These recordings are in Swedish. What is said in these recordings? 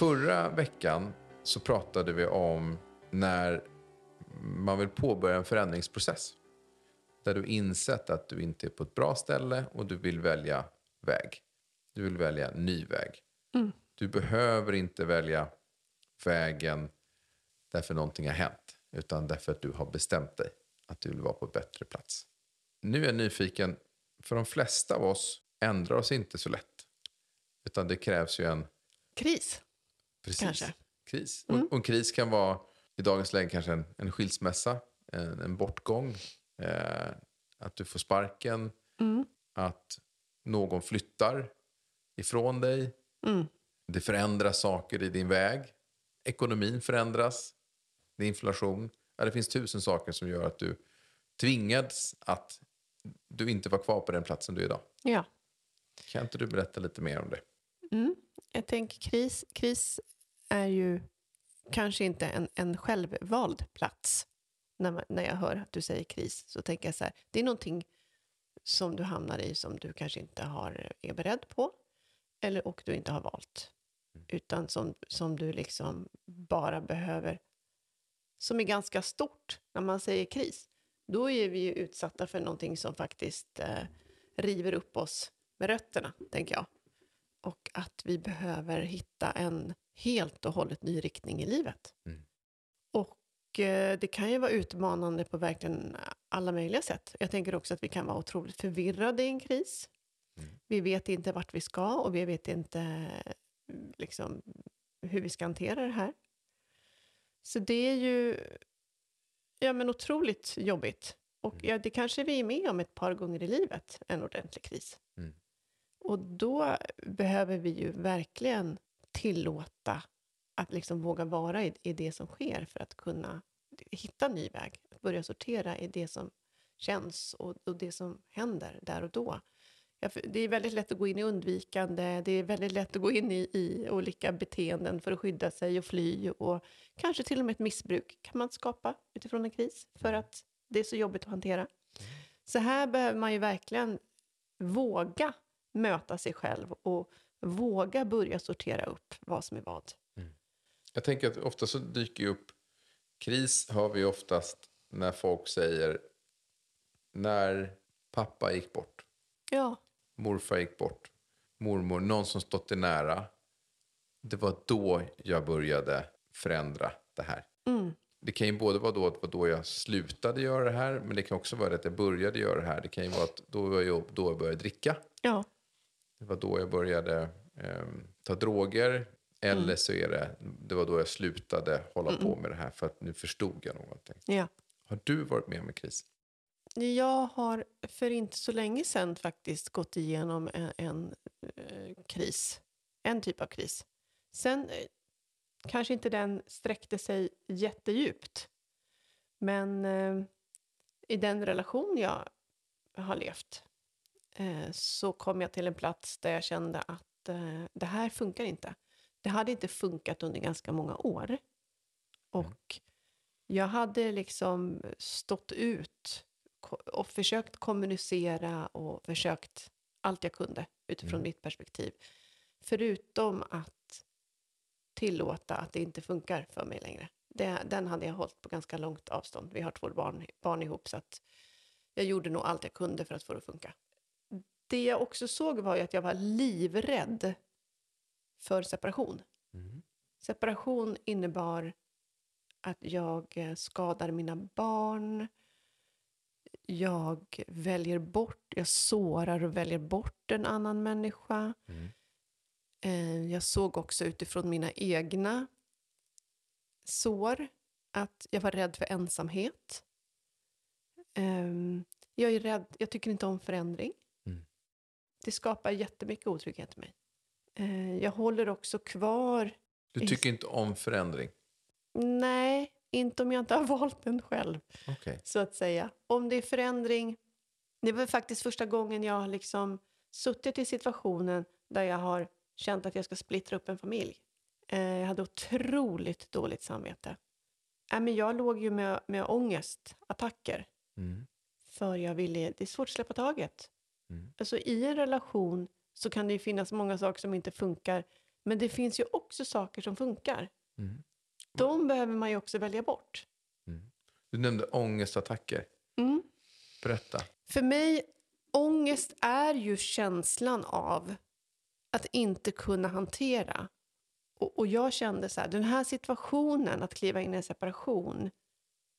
Förra veckan så pratade vi om när man vill påbörja en förändringsprocess. Där du insett att du inte är på ett bra ställe och du vill välja väg. Du vill välja ny väg. Mm. Du behöver inte välja vägen därför någonting har hänt. Utan därför att du har bestämt dig att du vill vara på en bättre plats. Nu är jag nyfiken, för de flesta av oss ändrar oss inte så lätt. Utan det krävs ju en Kris, Precis. kanske. Kris. Mm. Och, och en kris kan vara i dagens läge kanske en, en skilsmässa, en, en bortgång, eh, att du får sparken, Mm. att någon flyttar ifrån dig. Mm. Det förändras saker i din väg. Ekonomin förändras. Det är inflation. Ja, det finns tusen saker som gör att du tvingats att du inte var kvar på den platsen du är idag. Ja. Kan inte du berätta lite mer om det? Mm. Jag tänker kris, kris är ju kanske inte en, en självvald plats. När, man, när jag hör att du säger kris så tänker jag så här, det är någonting som du hamnar i som du kanske inte har, är beredd på eller och du inte har valt. Utan som, som du liksom bara behöver, som är ganska stort när man säger kris. Då är vi ju utsatta för någonting som faktiskt eh, river upp oss med rötterna, tänker jag. Och att vi behöver hitta en helt och hållet ny riktning i livet. Mm. Och eh, det kan ju vara utmanande på verkligen alla möjliga sätt. Jag tänker också att vi kan vara otroligt förvirrade i en kris. Mm. Vi vet inte vart vi ska och vi vet inte liksom, hur vi ska hantera det här. Så det är ju ja, men otroligt jobbigt. Och Mm. ja, det kanske vi är med om ett par gånger i livet, en ordentlig kris. Mm. Och då behöver vi ju verkligen tillåta att liksom våga vara i, i det som sker för att kunna hitta ny väg. Att börja sortera i det som känns och, och det som händer där och då. Ja, det är väldigt lätt att gå in i undvikande, det är väldigt lätt att gå in i, i olika beteenden för att skydda sig och fly och kanske till och med ett missbruk kan man skapa utifrån en kris för att det är så jobbigt att hantera. Så här behöver man ju verkligen våga möta sig själv och våga börja sortera upp vad som är vad. Jag tänker att ofta så dyker ju upp kris har vi oftast när folk säger när pappa gick bort, Ja, morfar gick bort, mormor, någon som stått dig nära. Det var då jag började förändra det här. mm, Det kan ju både vara då att då jag slutade göra det här, men det kan också vara att jag började göra det här. Det kan ju vara att då, jag, då jag började dricka. ja, Det var då jag började ehm, ta droger. Eller så är det, det var då jag slutade hålla på med det här för att nu förstod jag någonting. ja. Har du varit med om en kris? Jag har för inte så länge sedan faktiskt gått igenom en, en eh, kris. En typ av kris. Sen eh, kanske inte den sträckte sig jättedjupt. Men eh, i den relation jag har levt eh, så kom jag till en plats där jag kände att eh, det här funkar inte. Det hade inte funkat under ganska många år. Och jag hade liksom stått ut och försökt kommunicera och försökt allt jag kunde utifrån Mm. mitt perspektiv. Förutom att tillåta att det inte funkar för mig längre. Det, den hade jag hållit på ganska långt avstånd. Vi har två barn, barn ihop så att jag gjorde nog allt jag kunde för att få det att funka. Det jag också såg var ju att jag var livrädd för separation. Separation innebar att jag eh, skadar mina barn. Jag väljer bort, jag sårar och väljer bort en annan människa. Mm. Eh, Jag såg också utifrån mina egna sår att jag var rädd för ensamhet. Ehm, Jag är rädd, jag tycker inte om förändring. Det skapar jättemycket otrygghet i mig. Eh, jag håller också kvar. Du tycker inte om förändring? Nej, inte om jag inte har valt den själv, Okej. så att säga. Om det är förändring... Det var faktiskt första gången jag har liksom suttit i situationen där jag har känt att jag ska splittra upp en familj. Eh, jag hade otroligt dåligt samvete. Men jag låg ju med, med ångestattacker. Mm. För jag ville, det är svårt att släppa taget. Mm. Alltså i en relation så kan det ju finnas många saker som inte funkar. Men det finns ju också saker som funkar. Mm. De behöver man ju också välja bort. Du nämnde ångestattacker. Mm. Berätta. För mig, ångest är ju känslan av att inte kunna hantera. Och, och jag kände så här, den här situationen, att kliva in i en separation,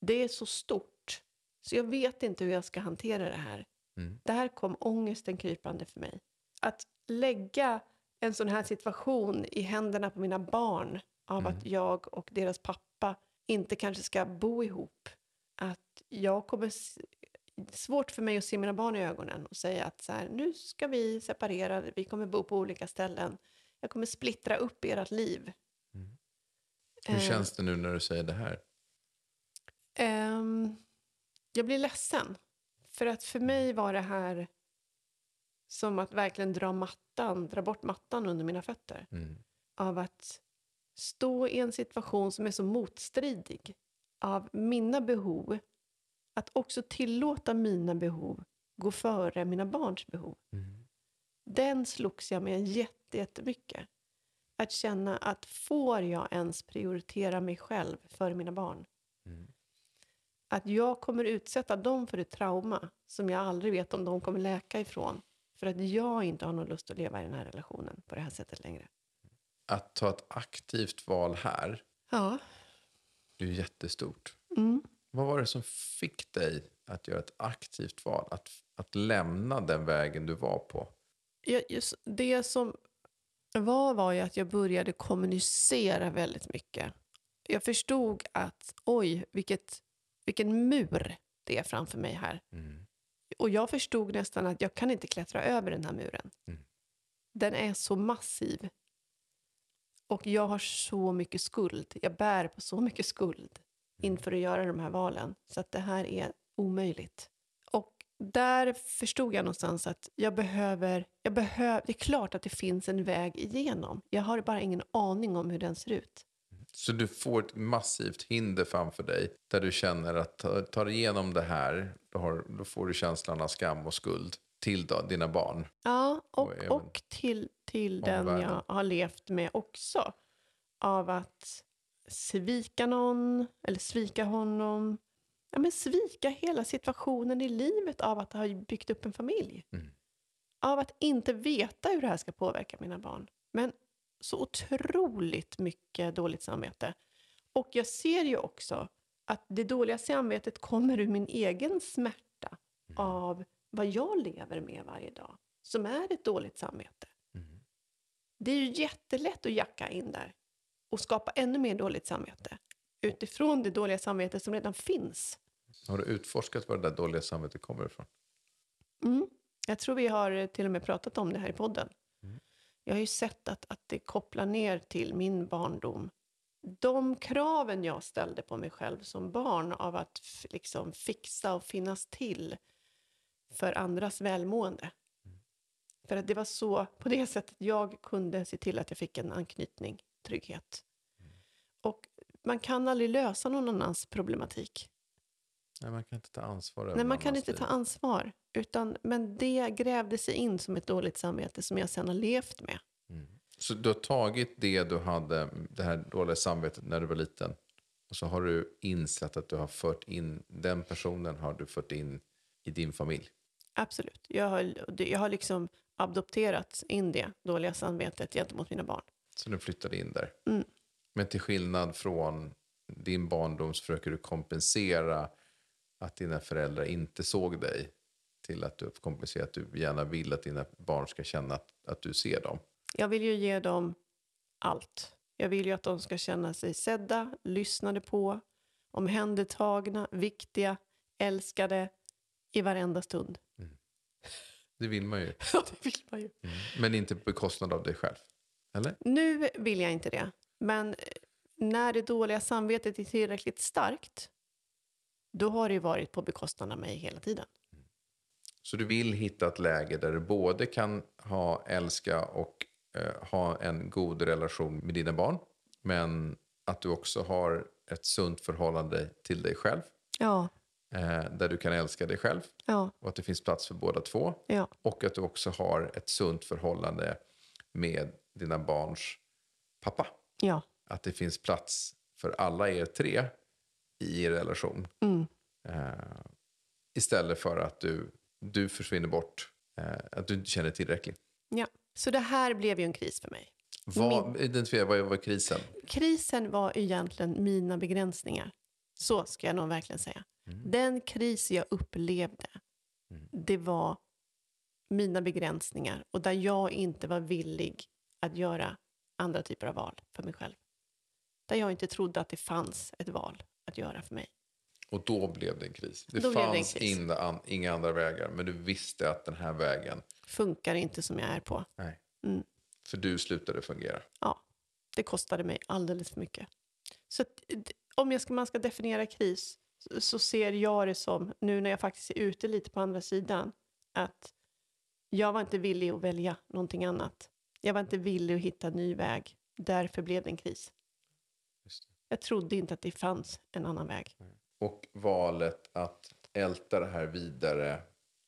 det är så stort. Så jag vet inte hur jag ska hantera det här. Mm. Där kom ångesten krypande för mig. Att lägga en sån här situation i händerna på mina barn av Mm. att jag och deras pappa inte kanske ska bo ihop. Att jag kommer... svårt för mig att se mina barn i ögonen och säga att så här, nu ska vi separera, vi kommer bo på olika ställen. Jag kommer splittra upp ert liv. Hur Eh, känns det nu när du säger det här? Ehm, jag blir ledsen. För att för mig var det här som att verkligen dra mattan, dra bort mattan under mina fötter. Mm. Av att stå i en situation som är så motstridig. Av mina behov. Att också tillåta mina behov gå före mina barns behov. Mm. Den slogs jag med jätte- jättemycket. Att känna att får jag ens prioritera mig själv för mina barn? Mm. Att jag kommer utsätta dem för ett trauma som jag aldrig vet om de kommer läka ifrån. För att jag inte har någon lust att leva i den här relationen på det här sättet längre. Att ta ett aktivt val här, Ja. det är ju jättestort. Mm. Vad var det som fick dig att göra ett aktivt val? Att, att lämna den vägen du var på? Jag, just, det som var var ju att jag började kommunicera väldigt mycket. Jag förstod att oj, vilket, vilken mur det är framför mig här. Mm. Och jag förstod nästan att jag kan inte klättra över den här muren. Mm. Den är så massiv. Och jag har så mycket skuld. Jag bär på så mycket skuld inför att göra de här valen. Så att det här är omöjligt. Och där förstod jag någonstans att jag behöver, jag behöver... Det är klart att det finns en väg igenom. Jag har bara ingen aning om hur den ser ut. Så du får ett massivt hinder framför dig där du känner att ta- du igenom det här, då, har, då får du känslan av skam och skuld till då, dina barn. Ja, Och och, och till, till den jag har levt med också. Av att svika någon, eller svika honom. Ja, men svika hela situationen i livet av att ha byggt upp en familj. Mm. Av att inte veta hur det här ska påverka mina barn. Men så otroligt mycket dåligt samvete. Och jag ser ju också att det dåliga samvetet kommer ur min egen smärta av vad jag lever med varje dag, som är ett dåligt samvete. Mm. Det är ju jättelätt att jacka in där och skapa ännu mer dåligt samvete utifrån det dåliga samvete som redan finns. Har du utforskat var det där dåliga samvetet kommer ifrån? Mm. Jag tror vi har till och med pratat om det här i podden. Mm. Jag har ju sett att, att det kopplar ner till min barndom. De kraven jag ställde på mig själv som barn av att liksom fixa och finnas till för andras välmående. För att det var så, på det sättet jag kunde se till att jag fick en anknytning, trygghet. Och man kan aldrig lösa någon annans problematik. Nej, man kan inte ta ansvar Nej, man kan inte ta liv. ansvar. Utan, men det grävde sig in som ett dåligt samvete som jag sen har levt med. Så du har tagit det du hade, det här dåliga samvetet när du var liten. Och så har du insett att du har fört in, den personen har du fört in i din familj. Absolut. Jag har, jag har liksom adopterat in det dåliga samvetet gentemot mina barn. Så du flyttade in där. Mm. Men till skillnad från din barndom så försöker du kompensera att dina föräldrar inte såg dig. Till att du kompenserar att du gärna vill att dina barn ska känna att, att du ser dem. Jag vill ju ge dem allt. Jag vill ju att de ska känna sig sedda, lyssnade på, omhändertagna, viktiga, älskade i varenda stund. Det vill man ju. Ja, det vill man ju. Men inte på bekostnad av dig själv. Eller? Nu vill jag inte det. Men eh, när det dåliga samvetet är tillräckligt starkt, då har det varit på bekostnad av mig hela tiden. Så du vill hitta ett läge där du både kan ha, älska och eh, ha en god relation med dina barn. Men att du också har ett sunt förhållande till dig själv. Ja, Eh, där du kan älska dig själv ja, och att det finns plats för båda två. ja, Och att du också har ett sunt förhållande med dina barns pappa. ja. Att det finns plats för alla er tre i er relation. Mm. Eh, istället för att du, du försvinner bort, eh, att du inte känner dig tillräcklig. ja. Så det här blev ju en kris för mig. Vad, identifiera, vad var krisen? Krisen var egentligen mina begränsningar. Så ska jag nog verkligen säga. Den kris jag upplevde, det var mina begränsningar och där jag inte var villig att göra andra typer av val för mig själv. Där jag inte trodde att det fanns ett val att göra för mig. Och då blev det en kris. Det Då blev det fanns kris. Inga, inga andra vägar, men du visste att den här vägen, Funkar inte som jag är på. nej. Mm. För du slutade fungera. Ja, det kostade mig alldeles för mycket. Så att, om jag ska, man ska definiera kris så, ser jag det som, nu när jag faktiskt är ute lite på andra sidan, att jag var inte villig att välja någonting annat. Jag var inte villig att hitta en ny väg. Därför blev det en kris. Jag trodde inte att det fanns en annan väg. Och valet att älta det här vidare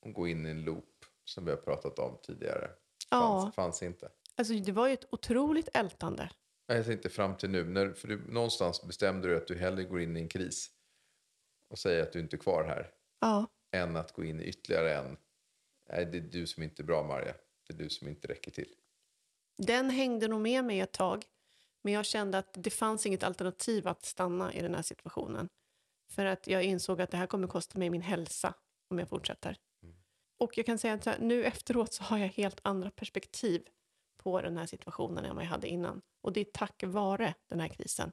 och gå in i en loop som vi har pratat om tidigare. Ja. Fanns, fanns inte. Alltså det var ju ett otroligt ältande. Jag tänkte fram till nu. När, för du, någonstans bestämde du att du hellre går in i en kris och säger att du inte är kvar här. Ja, Än att gå in i ytterligare en. Nej, det är du som inte är bra, Maria. Det är du som inte räcker till. Den hängde nog med mig ett tag. Men jag kände att det fanns inget alternativ att stanna i den här situationen. För att jag insåg att det här kommer kosta mig min hälsa om jag fortsätter. Och jag kan säga att nu efteråt så har jag helt andra perspektiv på den här situationen än vad jag hade innan. Och det är tack vare den här krisen.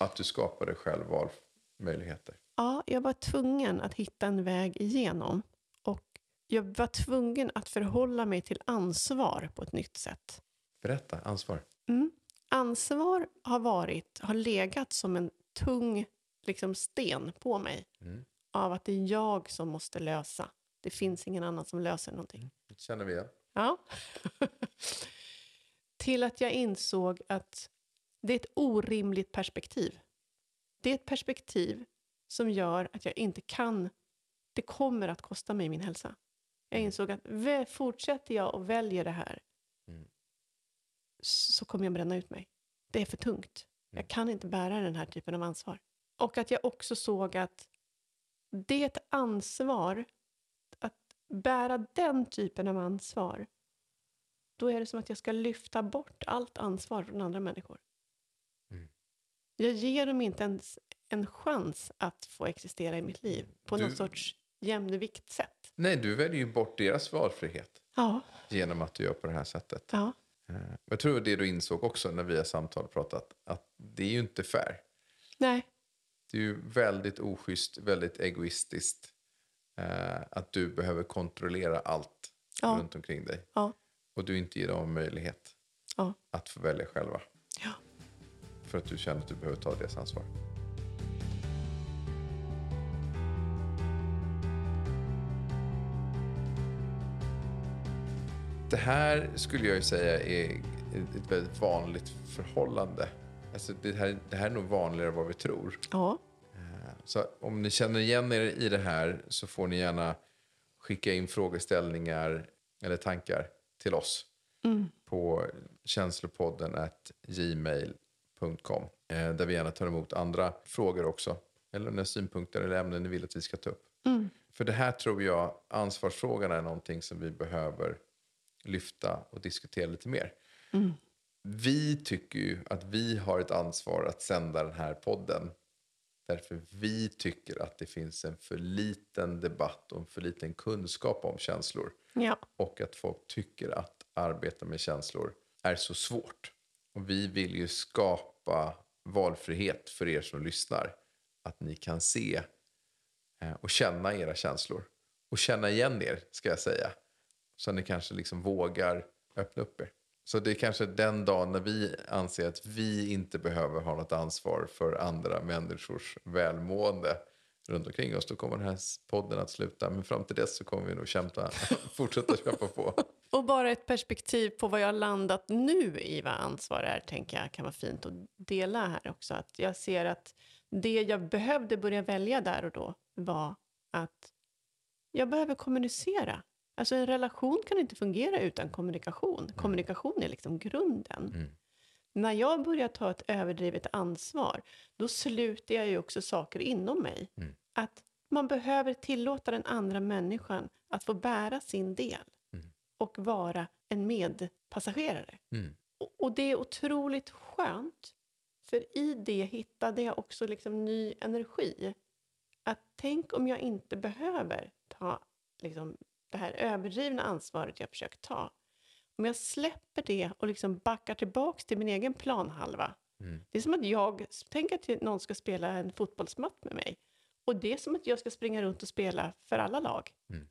Att du skapade själv valmöjligheter. Ja, jag var tvungen att hitta en väg igenom. Och jag var tvungen att förhålla mig till ansvar på ett nytt sätt. Berätta, ansvar. Mm. Ansvar har varit, har legat som en tung liksom, sten på mig. Mm. Av att det är jag som måste lösa. Det finns ingen annan som löser någonting. Det känner vi igen. Ja. Till att jag insåg att det är ett orimligt perspektiv. Det är ett perspektiv som gör att jag inte kan... Det kommer att kosta mig min hälsa. Jag insåg att fortsätter jag och väljer det här Mm. så kommer jag bränna ut mig. Det är för tungt. Mm. Jag kan inte bära den här typen av ansvar. Och att jag också såg att det är ett ansvar att bära den typen av ansvar. Då är det som att jag ska lyfta bort allt ansvar från andra människor. Mm. Jag ger dem inte ens en chans att få existera i mitt liv på Du- något sorts jämviktsätt. Nej, du väljer ju bort deras valfrihet Ja, genom att du gör på det här sättet. ja, Eh, Jag tror det du insåg också när vi har samtal pratat, att det är ju inte fair. nej, Det är ju väldigt oschysst, väldigt egoistiskt. Eh, att du behöver kontrollera allt Ja. runt omkring dig. ja, Och du inte ger dem möjlighet ja, att få välja själva. ja. För att du känner att du behöver ta deras ansvar. Det här skulle jag ju säga är ett väldigt vanligt förhållande. Alltså det, här, det här är nog vanligare än vad vi tror. ja. Så om ni känner igen er i det här så får ni gärna skicka in frågeställningar eller tankar till oss på känslopodden gmail.com eh, där vi gärna tar emot andra frågor också eller några synpunkter eller ämnen ni vill att vi ska ta upp. För det här tror jag, ansvarsfrågan är någonting som vi behöver lyfta och diskutera lite mer. Vi tycker ju att vi har ett ansvar att sända den här podden Därför vi tycker att det finns en för liten debatt och en för liten kunskap om känslor. ja. Och att folk tycker att arbeta med känslor är så svårt. Och vi vill ju skapa valfrihet för er som lyssnar. Att ni kan se eh, och känna era känslor. Och känna igen er, ska jag säga. Så ni kanske liksom vågar öppna upp er. Så det är kanske den dagen när vi anser att vi inte behöver ha något ansvar för andra människors välmående runt omkring oss. Då kommer den här podden att sluta. Men fram till dess så kommer vi nog kämpa, fortsätta kämpa på. Och bara ett perspektiv på vad jag har landat nu i vad ansvar är, tänker jag kan vara fint att dela här också. Att jag ser att det jag behövde börja välja där och då var att jag behöver kommunicera. Alltså en relation kan inte fungera utan kommunikation. Kommunikation är liksom grunden. Mm. När jag börjar ta ett överdrivet ansvar, då sluter jag ju också saker inom mig. Mm. Att man behöver tillåta den andra människan att få bära sin del Mm. och vara en medpassagerare. Mm. Och, och det är otroligt skönt, för i det hittade jag också liksom ny energi. Att tänk om jag inte behöver ta liksom, det här överdrivna ansvaret jag försökt ta. Om jag släpper det och liksom backar tillbaks till min egen planhalva. Mm. Det är som att jag, tänk att någon ska spela en fotbollsmatch med mig. Och det är som att jag ska springa runt och spela för alla lag. Mm.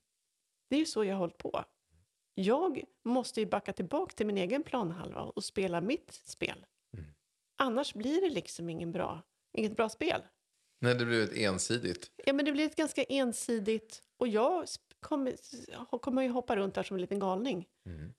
Det är ju så jag har hållit på. Jag måste ju backa tillbaka till min egen planhalva och spela mitt spel. Mm. Annars blir det liksom ingen bra, inget bra spel. Nej, det blir ett ensidigt. Ja, men det blir ett ganska ensidigt... Och jag kommer, kommer ju hoppa runt där som en liten galning. Mm.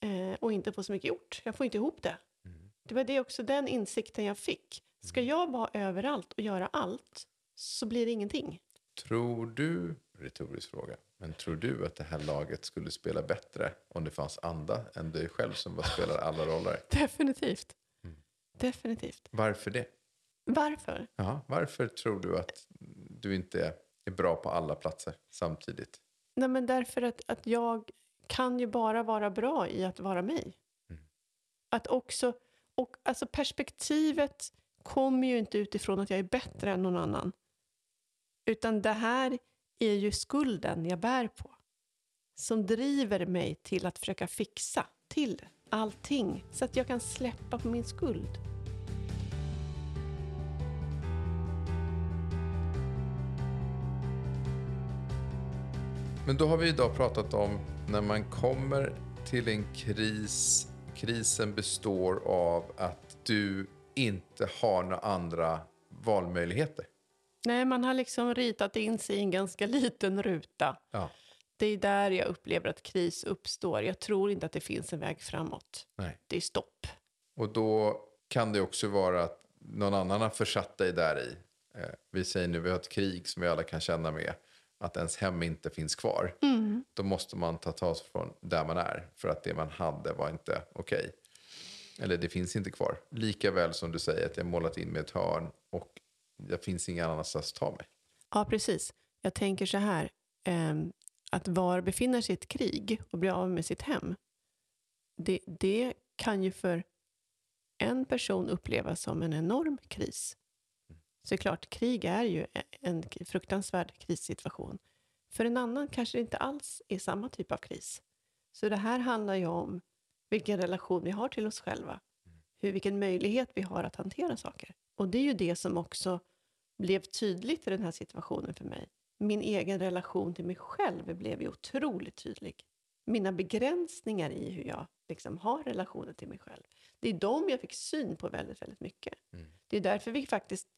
Eh, och inte få så mycket gjort. Jag får inte ihop det. Mm. Det var det också den insikten jag fick. Ska jag vara överallt och göra allt så blir det ingenting. Tror du, retorisk fråga, men tror du att det här laget skulle spela bättre om det fanns andra än dig själv som bara spelar alla roller? Definitivt. Mm. Definitivt. Varför det? Varför? Jaha, varför tror du att du inte är bra på alla platser samtidigt? Nej, men därför att, att jag kan ju bara vara bra i att vara mig. Mm. Att också, och alltså perspektivet kommer ju inte utifrån att jag är bättre än någon annan. Utan det här är ju skulden jag bär på. Som driver mig till att försöka fixa till allting. Så att jag kan släppa på min skuld. Men då har vi idag pratat om när man kommer till en kris. Krisen består av att du inte har några andra valmöjligheter. Nej, man har liksom ritat in sig i en ganska liten ruta. Ja. Det är där jag upplever att kris uppstår. Jag tror inte att det finns en väg framåt. Nej. Det är stopp. Och då kan det också vara att någon annan har försatt dig där i. Eh, vi säger nu, vi har ett krig som vi alla kan känna med. Att ens hem inte finns kvar. Då måste man ta tag från där man är. För att det man hade var inte okej. Eller det finns inte kvar. Lika väl som du säger att jag målat in med ett hörn. Och det finns ingen annanstans att ta mig. Ja, precis. Jag tänker så här. ehm, att var befinner sig i ett krig och blir av med sitt hem. Det, det kan ju för en person upplevas som en enorm kris. Så det är klart, krig är ju en fruktansvärd krissituation. För en annan kanske det inte alls är samma typ av kris. Så det här handlar ju om vilken relation vi har till oss själva. Hur, vilken möjlighet vi har att hantera saker. Och det är ju det som också blev tydligt i den här situationen för mig. Min egen relation till mig själv blev ju otroligt tydlig. Mina begränsningar i hur jag liksom har relationer till mig själv. Det är de jag fick syn på väldigt, väldigt mycket. Mm. Det är därför vi faktiskt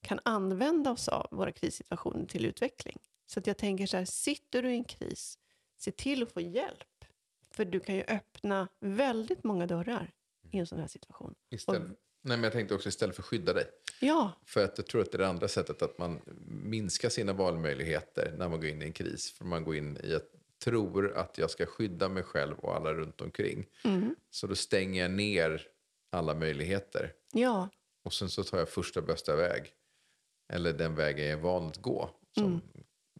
kan använda oss av våra krissituationer till utveckling. Så att jag tänker så här, sitter du i en kris, se till att få hjälp. För du kan ju öppna väldigt många dörrar i en sån här situation. Istället, nej, men jag tänkte också istället för att skydda dig. Ja, För att jag tror att det är det andra sättet att man minskar sina valmöjligheter när man går in i en kris. För man går in i att tror att jag ska skydda mig själv och alla runt omkring. mm. Så då stänger jag ner alla möjligheter. ja, Och sen så tar jag första bästa väg. Eller den vägen jag är van att gå. Som Mm.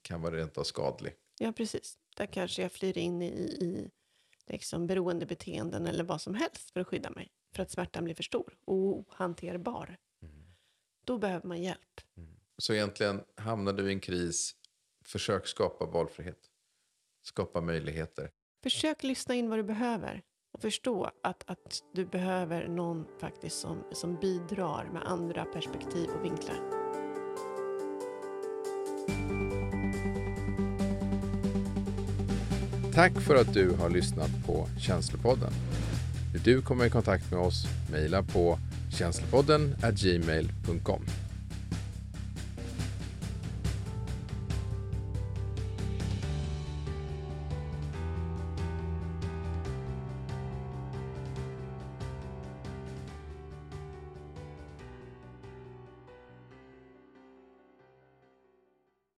kan vara rent av skadlig. ja, precis. Där kanske jag flyr in i, i liksom beroendebeteenden eller vad som helst för att skydda mig. För att smärtan blir för stor och ohanterbar. Då behöver man hjälp. Så egentligen hamnar du i en kris. Försök skapa valfrihet. Skapa möjligheter. Försök lyssna in vad du behöver och förstå att, att du behöver någon faktiskt som, som bidrar med andra perspektiv och vinklar. Tack för att du har lyssnat på Känslopodden. Vill du komma i kontakt med oss, mejla på känslopodden gmail.com.